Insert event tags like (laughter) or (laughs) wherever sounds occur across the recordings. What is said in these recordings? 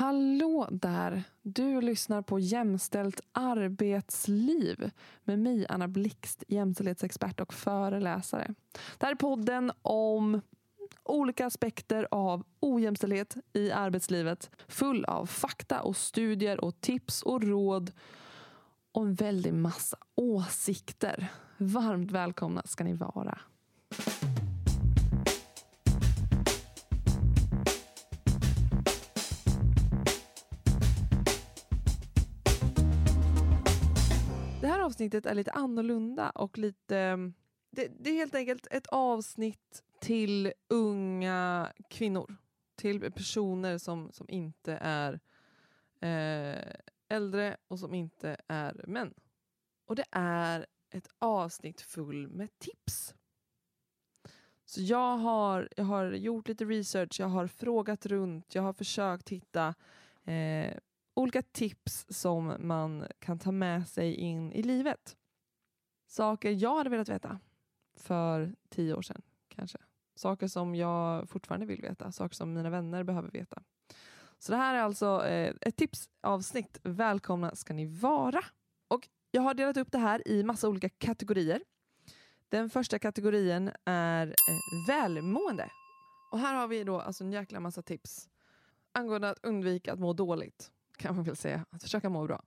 Hallå där! Du lyssnar på Jämställt arbetsliv med mig, Anna Blixt, jämställdhetsexpert och föreläsare. Det här är podden om olika aspekter av ojämställdhet i arbetslivet. Full av fakta och studier och tips och råd och en väldig massa åsikter. Varmt välkomna ska ni vara. Här avsnittet är lite annorlunda och lite... Mm, det, det är helt enkelt ett avsnitt till unga kvinnor. Till personer som, som inte är eh, äldre och som inte är män. Och det är ett avsnitt full med tips. Så jag har, jag har gjort lite research, jag har frågat runt, jag har försökt hitta eh, olika tips som man kan ta med sig in i livet. Saker jag hade velat veta för tio år sedan kanske. Saker som jag fortfarande vill veta, saker som mina vänner behöver veta. Så det här är alltså eh, ett tipsavsnitt. Välkomna ska ni vara. Och jag har delat upp det här i massa olika kategorier. Den första kategorin är eh, välmående. Och här har vi då alltså en jäkla massa tips angående att undvika att må dåligt kan man väl säga. Att försöka må bra.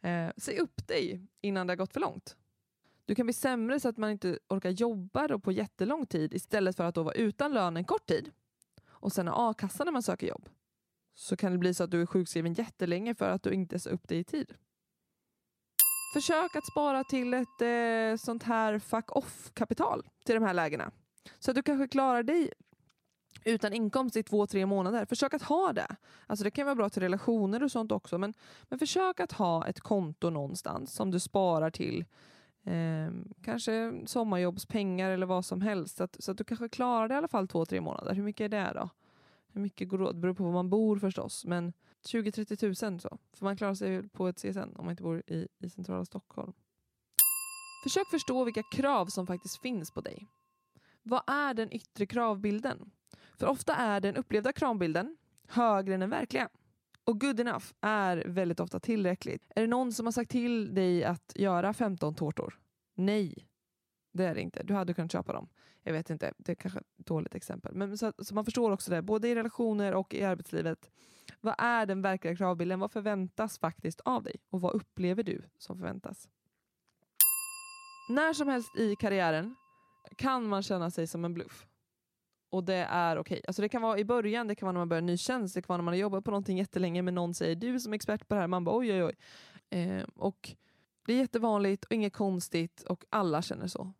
Eh, se upp dig innan det har gått för långt. Du kan bli sämre så att man inte orkar jobba då på jättelång tid istället för att då vara utan lön en kort tid och sen ha a-kassa när man söker jobb. Så kan det bli så att du är sjukskriven jättelänge för att du inte sa upp dig i tid. Försök att spara till ett eh, sånt här fuck off-kapital till de här lägena. Så att du kanske klarar dig utan inkomst i två, tre månader. Försök att ha det. Alltså det kan vara bra till relationer och sånt också, men, men försök att ha ett konto någonstans som du sparar till eh, kanske sommarjobbspengar eller vad som helst. Så att, så att du kanske klarar det i alla fall två, tre månader. Hur mycket är det då? Hur mycket går åt? Det beror på var man bor förstås, men 20-30 tusen så. För man klarar sig på ett CSN om man inte bor i, i centrala Stockholm. Försök förstå vilka krav som faktiskt finns på dig. Vad är den yttre kravbilden? För ofta är den upplevda kravbilden högre än den verkliga. Och good enough är väldigt ofta tillräckligt. Är det någon som har sagt till dig att göra 15 tårtor? Nej, det är det inte. Du hade kunnat köpa dem. Jag vet inte, det är kanske ett dåligt exempel. Men så, så man förstår också det, både i relationer och i arbetslivet. Vad är den verkliga kravbilden? Vad förväntas faktiskt av dig? Och vad upplever du som förväntas? När som helst i karriären kan man känna sig som en bluff. Och det är okej. Okay. Alltså det kan vara i början, det kan vara när man börjar en ny tjänst, det kan vara när man har jobbat på någonting jättelänge men någon säger du som expert på det här, man bara oj oj oj. Eh, och det är jättevanligt och inget konstigt och alla känner så.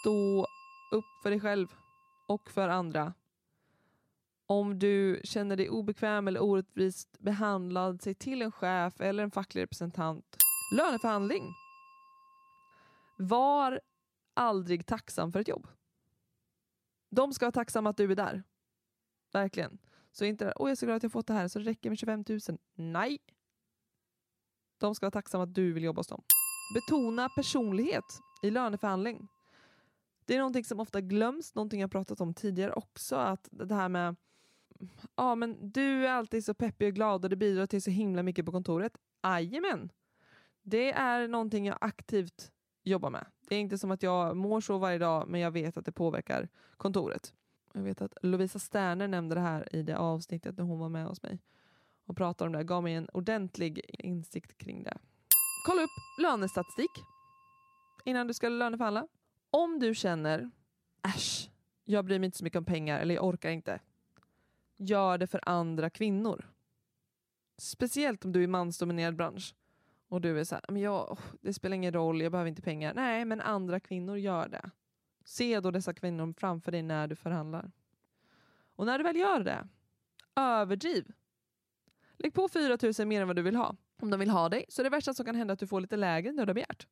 Stå upp för dig själv och för andra. Om du känner dig obekväm eller orättvist behandlad, säg till en chef eller en facklig representant. Löneförhandling. Var aldrig tacksam för ett jobb. De ska vara tacksamma att du är där. Verkligen. Så inte där, åh jag är så glad att jag fått det här så det räcker med 25 000. Nej. De ska vara tacksamma att du vill jobba hos dem. Betona personlighet i löneförhandling. Det är någonting som ofta glöms, någonting jag pratat om tidigare också, att det här med ja men du är alltid så peppig och glad och det bidrar till så himla mycket på kontoret. Jajamän! Det är någonting jag aktivt jobbar med. Det är inte som att jag mår så varje dag, men jag vet att det påverkar kontoret. Jag vet att Lovisa Sterner nämnde det här i det avsnittet när hon var med hos mig och pratade om det. Gav mig en ordentlig insikt kring det. Kolla upp lönestatistik innan du ska löneförhandla. Om du känner äsch, jag bryr mig inte så mycket om pengar eller jag orkar inte. Gör det för andra kvinnor. Speciellt om du är i mansdominerad bransch och du är så här, ah, men jag, oh, det spelar ingen roll, jag behöver inte pengar. Nej, men andra kvinnor gör det. Se då dessa kvinnor framför dig när du förhandlar. Och när du väl gör det, överdriv. Lägg på 4 000 mer än vad du vill ha. Om de vill ha dig så är det värsta som kan hända att du får lite lägre än du har begärt.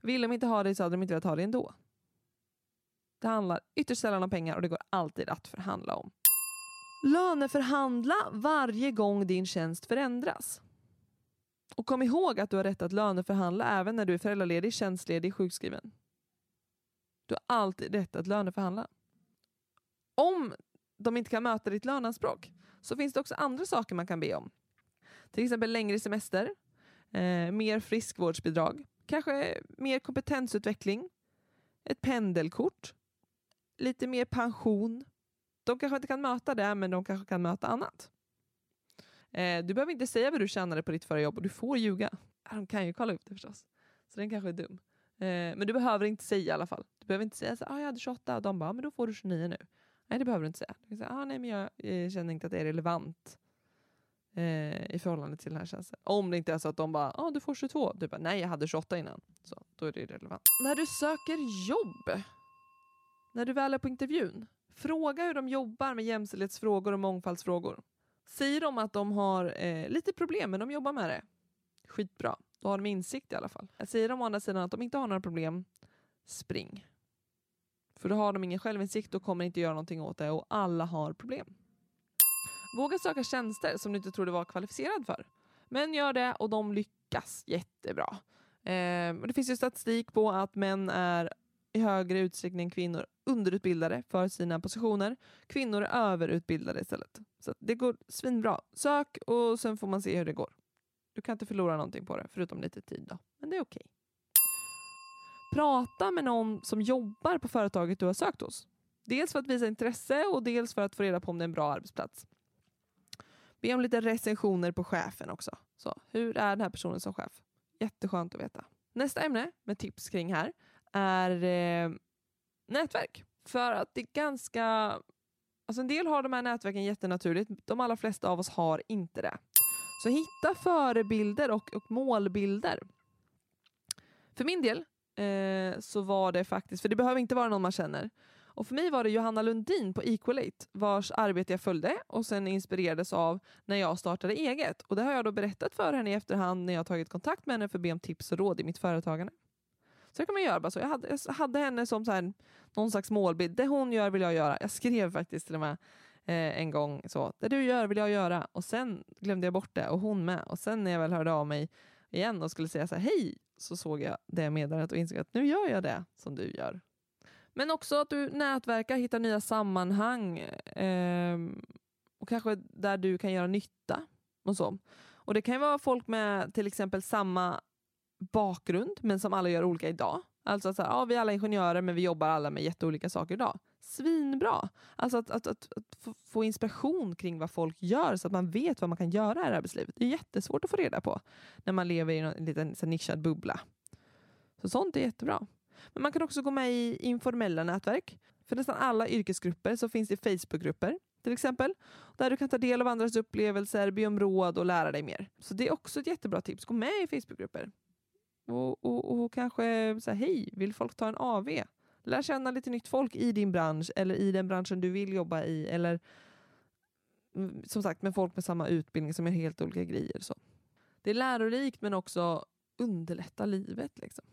Vill de inte ha dig så hade de inte velat ha dig ändå. Det handlar ytterst sällan om pengar och det går alltid att förhandla om. Löneförhandla varje gång din tjänst förändras. Och kom ihåg att du har rätt att löneförhandla även när du är föräldraledig, tjänstledig, sjukskriven. Du har alltid rätt att löneförhandla. Om de inte kan möta ditt löneanspråk så finns det också andra saker man kan be om. Till exempel längre semester, eh, mer friskvårdsbidrag, kanske mer kompetensutveckling, ett pendelkort, lite mer pension. De kanske inte kan möta det, men de kanske kan möta annat. Eh, du behöver inte säga vad du tjänade på ditt förra jobb och du får ljuga. De kan ju kolla upp det förstås. Så den kanske är dum. Eh, men du behöver inte säga i alla fall. Du behöver inte säga att ah, jag hade 28 och de bara, ah, men då får du 29 nu. Nej, det behöver du inte säga. Du kan säga, ah, nej, men jag eh, känner inte att det är relevant eh, i förhållande till den här tjänsten. Om det inte är så att de bara, ah, du får 22. Du bara, nej jag hade 28 innan. Så då är det relevant. När du söker jobb, när du väl är på intervjun, fråga hur de jobbar med jämställdhetsfrågor och mångfaldsfrågor. Säger de att de har eh, lite problem men de jobbar med det, skitbra. Då har de insikt i alla fall. Säger de å andra sidan att de inte har några problem, spring. För då har de ingen självinsikt och kommer inte göra någonting åt det och alla har problem. Våga söka tjänster som du inte trodde var kvalificerad för. Män gör det och de lyckas jättebra. Eh, det finns ju statistik på att män är i högre utsträckning än kvinnor underutbildade för sina positioner. Kvinnor är överutbildade istället. Så det går svinbra. Sök och sen får man se hur det går. Du kan inte förlora någonting på det, förutom lite tid då. Men det är okej. Okay. Prata med någon som jobbar på företaget du har sökt hos. Dels för att visa intresse och dels för att få reda på om det är en bra arbetsplats. Be om lite recensioner på chefen också. Så, hur är den här personen som chef? Jätteskönt att veta. Nästa ämne med tips kring här är eh, nätverk. För att det är ganska... Alltså en del har de här nätverken jättenaturligt. De allra flesta av oss har inte det. Så hitta förebilder och, och målbilder. För min del eh, så var det faktiskt, för det behöver inte vara någon man känner, och för mig var det Johanna Lundin på Equalate vars arbete jag följde och sen inspirerades av när jag startade eget. Och Det har jag då berättat för henne i efterhand när jag tagit kontakt med henne för att be om tips och råd i mitt företagande. Så det kan man göra. Bara så. Jag, hade, jag hade henne som så här, någon slags målbild. Det hon gör vill jag göra. Jag skrev faktiskt till och med eh, en gång så. Det du gör vill jag göra. Och sen glömde jag bort det och hon med. Och sen när jag väl hörde av mig igen och skulle säga så här, hej så såg jag det meddelandet och insåg att nu gör jag det som du gör. Men också att du nätverkar, hittar nya sammanhang eh, och kanske där du kan göra nytta. och så. Och Det kan vara folk med till exempel samma bakgrund men som alla gör olika idag. Alltså att så här, ja, vi är alla ingenjörer men vi jobbar alla med jätteolika saker idag. Svinbra! Alltså att, att, att, att, få inspiration kring vad folk gör så att man vet vad man kan göra i arbetslivet. Det är jättesvårt att få reda på när man lever i en liten så nischad bubbla. Så sånt är jättebra. Men man kan också gå med i informella nätverk. För nästan alla yrkesgrupper så finns det Facebookgrupper till exempel. Där du kan ta del av andras upplevelser, be om råd och lära dig mer. Så det är också ett jättebra tips. Gå med i Facebookgrupper. Och, och, och kanske säga hej, vill folk ta en AV? Lär känna lite nytt folk i din bransch eller i den branschen du vill jobba i. Eller mm, som sagt med folk med samma utbildning som gör helt olika grejer. Så. Det är lärorikt men också underlättar livet. Liksom.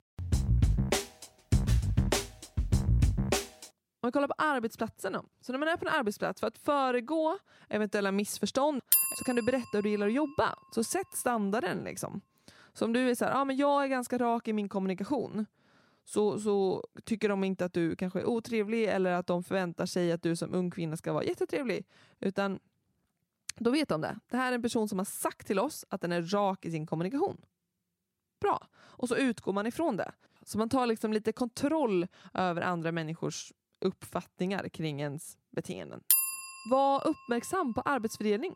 Om vi kollar på arbetsplatsen då. Så när man är på en arbetsplats, för att föregå eventuella missförstånd så kan du berätta hur du gillar att jobba. Så sätt standarden. liksom. Så om du är så här, ah, men jag är ganska rak i min kommunikation så, så tycker de inte att du kanske är otrevlig eller att de förväntar sig att du som ung kvinna ska vara jättetrevlig. Utan då vet de det. Det här är en person som har sagt till oss att den är rak i sin kommunikation. Bra. Och så utgår man ifrån det. Så man tar liksom lite kontroll över andra människors uppfattningar kring ens beteenden. Var uppmärksam på arbetsfördelning.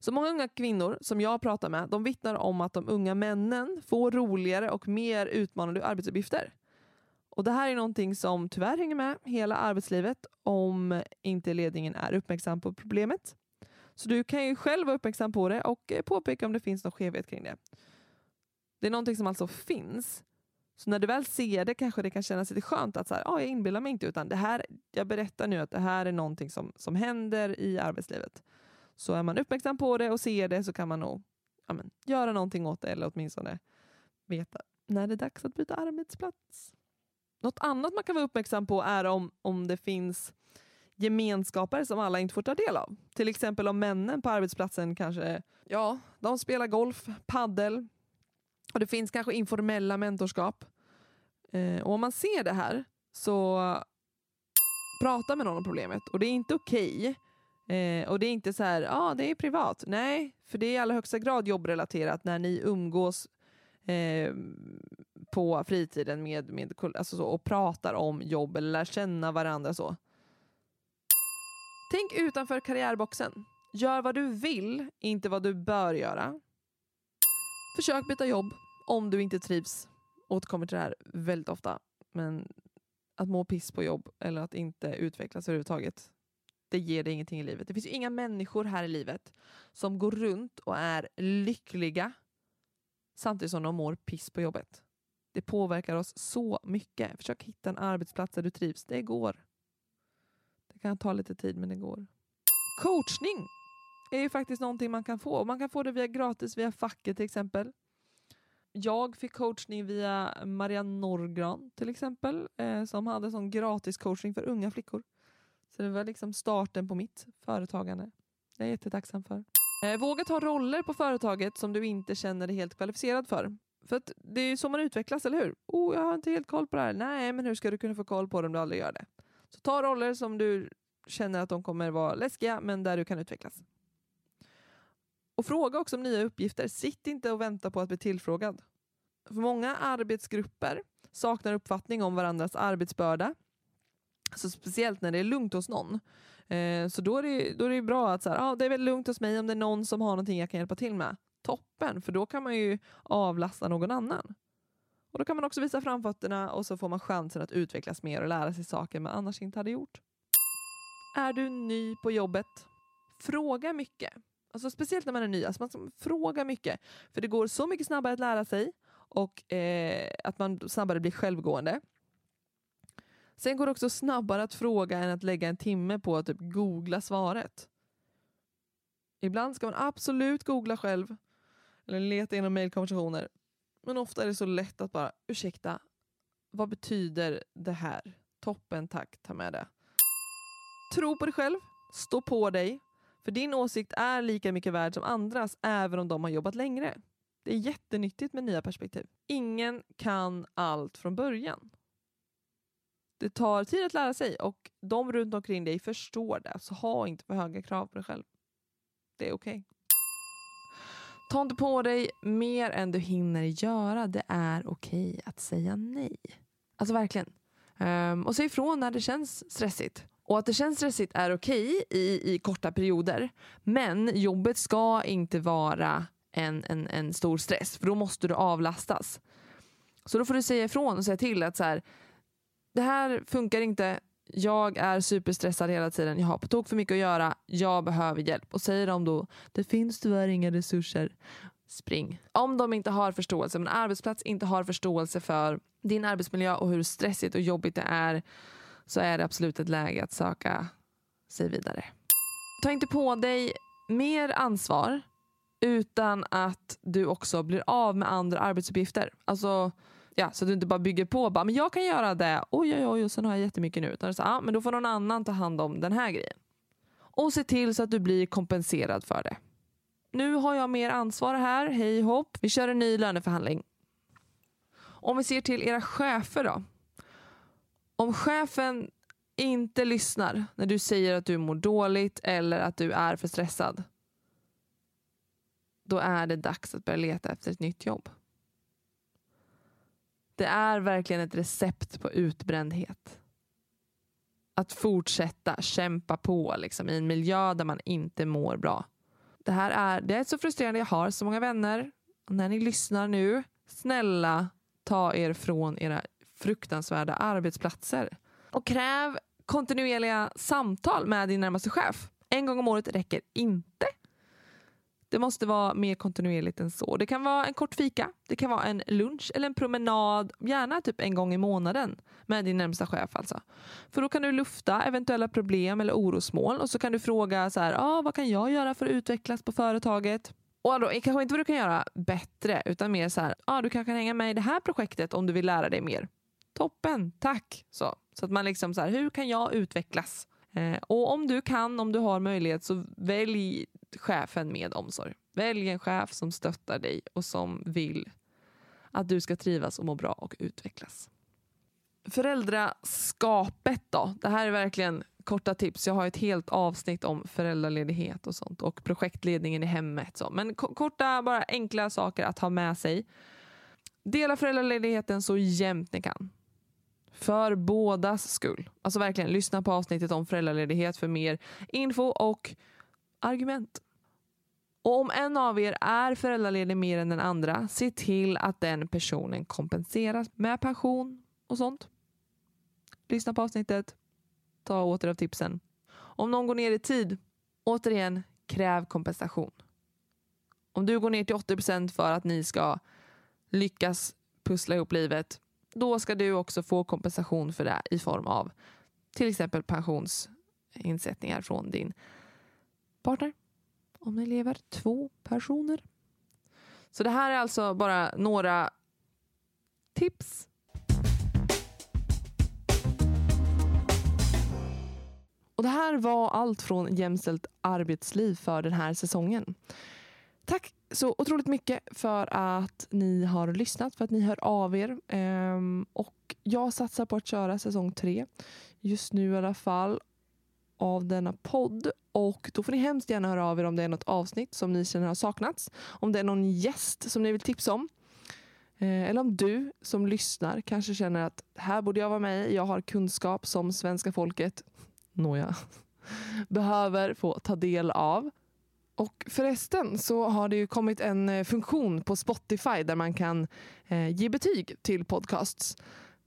Så många unga kvinnor som jag pratar med de vittnar om att de unga männen får roligare och mer utmanande arbetsuppgifter. Och Det här är någonting som tyvärr hänger med hela arbetslivet om inte ledningen är uppmärksam på problemet. Så du kan ju själv vara uppmärksam på det och påpeka om det finns någon skevhet kring det. Det är någonting som alltså finns. Så när du väl ser det kanske det kan kännas lite skönt att så här, ah, jag inbillar mig inte utan det här, jag berättar nu att det här är någonting som, som händer i arbetslivet. Så är man uppmärksam på det och ser det så kan man nog ja, men, göra någonting åt det eller åtminstone veta när det är dags att byta arbetsplats. Något annat man kan vara uppmärksam på är om, om det finns gemenskaper som alla inte får ta del av. Till exempel om männen på arbetsplatsen kanske ja, de spelar golf, paddel och det finns kanske informella mentorskap. Eh, och om man ser det här så prata med någon om problemet och det är inte okej okay Eh, och det är inte så här, ja ah, det är privat. Nej, för det är i allra högsta grad jobbrelaterat när ni umgås eh, på fritiden med, med alltså så, och pratar om jobb eller lär känna varandra. så. Tänk utanför karriärboxen. Gör vad du vill, inte vad du bör göra. Försök byta jobb om du inte trivs. Återkommer till det här väldigt ofta. Men att må piss på jobb eller att inte utvecklas överhuvudtaget, det ger dig ingenting i livet. Det finns ju inga människor här i livet som går runt och är lyckliga samtidigt som de mår piss på jobbet. Det påverkar oss så mycket. Försök hitta en arbetsplats där du trivs. Det går. Det kan ta lite tid, men det går. Coachning är ju faktiskt någonting man kan få. Man kan få det via gratis via facket till exempel. Jag fick coachning via Marianne Norgran till exempel, eh, som hade sån gratis coachning för unga flickor. Så det var liksom starten på mitt företagande. Det är jag jättetacksam för. Eh, våga ta roller på företaget som du inte känner dig helt kvalificerad för. För det är ju så man utvecklas, eller hur? Oh, jag har inte helt koll på det här. Nej, men hur ska du kunna få koll på det om du aldrig gör det? Så ta roller som du känner att de kommer vara läskiga, men där du kan utvecklas. Och fråga också om nya uppgifter. Sitt inte och vänta på att bli tillfrågad. För många arbetsgrupper saknar uppfattning om varandras arbetsbörda. Alltså speciellt när det är lugnt hos någon. Eh, så då är, det, då är det bra att så här, ah, det är väldigt lugnt hos mig om det är någon som har någonting jag kan hjälpa till med. Toppen, för då kan man ju avlasta någon annan. Och Då kan man också visa framfötterna och så får man chansen att utvecklas mer och lära sig saker man annars inte hade gjort. Är du ny på jobbet? Fråga mycket. Alltså speciellt när man är ny. Alltså man fråga mycket. För det går så mycket snabbare att lära sig och eh, att man snabbare blir självgående. Sen går det också snabbare att fråga än att lägga en timme på att typ googla svaret. Ibland ska man absolut googla själv eller leta inom mejlkonversationer. Men ofta är det så lätt att bara, ursäkta, vad betyder det här? Toppen, tack, ta med det. Tro på dig själv, stå på dig, för din åsikt är lika mycket värd som andras även om de har jobbat längre. Det är jättenyttigt med nya perspektiv. Ingen kan allt från början. Det tar tid att lära sig och de runt omkring dig förstår det. Så ha inte för höga krav på dig själv. Det är okej. Okay. Ta inte på dig mer än du hinner göra. Det är okej okay att säga nej. Alltså verkligen. Um, och säg ifrån när det känns stressigt. Och att det känns stressigt är okej i, i korta perioder. Men jobbet ska inte vara en, en, en stor stress, för då måste du avlastas. Så då får du säga ifrån och säga till att så här, det här funkar inte, jag är superstressad hela tiden, jag har på tok för mycket att göra, jag behöver hjälp. Och säger de då, det finns tyvärr inga resurser, spring. Om de inte har förståelse, om en arbetsplats inte har förståelse för din arbetsmiljö och hur stressigt och jobbigt det är, så är det absolut ett läge att söka sig vidare. Ta inte på dig mer ansvar utan att du också blir av med andra arbetsuppgifter. Alltså, ja, så att du inte bara bygger på. Bara, men jag kan göra det. Oj, oj, oj, och sen har jag jättemycket nu. Utan så, ah, men då får någon annan ta hand om den här grejen. Och se till så att du blir kompenserad för det. Nu har jag mer ansvar här. Hej hopp. Vi kör en ny löneförhandling. Om vi ser till era chefer då. Om chefen inte lyssnar när du säger att du mår dåligt eller att du är för stressad då är det dags att börja leta efter ett nytt jobb. Det är verkligen ett recept på utbrändhet. Att fortsätta kämpa på liksom, i en miljö där man inte mår bra. Det här är, det är så frustrerande. Jag har så många vänner. Och när ni lyssnar nu, snälla ta er från era fruktansvärda arbetsplatser. Och kräv kontinuerliga samtal med din närmaste chef. En gång om året räcker inte. Det måste vara mer kontinuerligt än så. Det kan vara en kort fika, det kan vara en lunch eller en promenad, gärna typ en gång i månaden med din närmsta chef. Alltså. För då kan du lufta eventuella problem eller orosmål och så kan du fråga så här, ah, vad kan jag göra för att utvecklas på företaget? Och då, kanske inte vad du kan göra bättre, utan mer så här, ah, du kanske kan hänga med i det här projektet om du vill lära dig mer. Toppen, tack! Så, så att man liksom så här, hur kan jag utvecklas? Eh, och om du kan, om du har möjlighet, så välj chefen med omsorg. Välj en chef som stöttar dig och som vill att du ska trivas och må bra och utvecklas. Föräldraskapet då? Det här är verkligen korta tips. Jag har ett helt avsnitt om föräldraledighet och sånt och projektledningen i hemmet. Så. Men korta, bara enkla saker att ha med sig. Dela föräldraledigheten så jämnt ni kan. För bådas skull. Alltså verkligen, lyssna på avsnittet om föräldraledighet för mer info och argument. Och om en av er är föräldraledig mer än den andra, se till att den personen kompenseras med pension och sånt. Lyssna på avsnittet. Ta åter av tipsen. Om någon går ner i tid, återigen, kräv kompensation. Om du går ner till 80% för att ni ska lyckas pussla ihop livet, då ska du också få kompensation för det i form av till exempel pensionsinsättningar från din partner. Om ni lever två personer. Så det här är alltså bara några tips. Och Det här var allt från Jämställt arbetsliv för den här säsongen. Tack så otroligt mycket för att ni har lyssnat, för att ni hör av er. Um, och Jag satsar på att köra säsong tre, just nu i alla fall, av denna podd. Och Då får ni hemskt gärna höra av er om det är något avsnitt som ni känner har saknats. Om det är någon gäst som ni vill tipsa om. Eh, eller om du som lyssnar kanske känner att här borde jag vara med Jag har kunskap som svenska folket, (laughs) nåja, (laughs) behöver få ta del av. Och förresten så har det ju kommit en eh, funktion på Spotify där man kan eh, ge betyg till podcasts.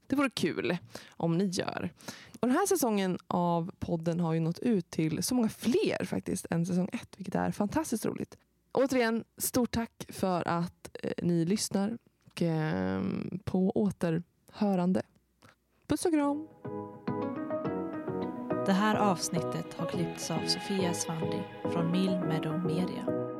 Det vore kul om ni gör. Och Den här säsongen av podden har ju nått ut till så många fler faktiskt än säsong ett, vilket är fantastiskt roligt. Återigen, stort tack för att eh, ni lyssnar och eh, på återhörande. Puss och kram! Det här avsnittet har klippts av Sofia Svandi från Mill Meadow Media.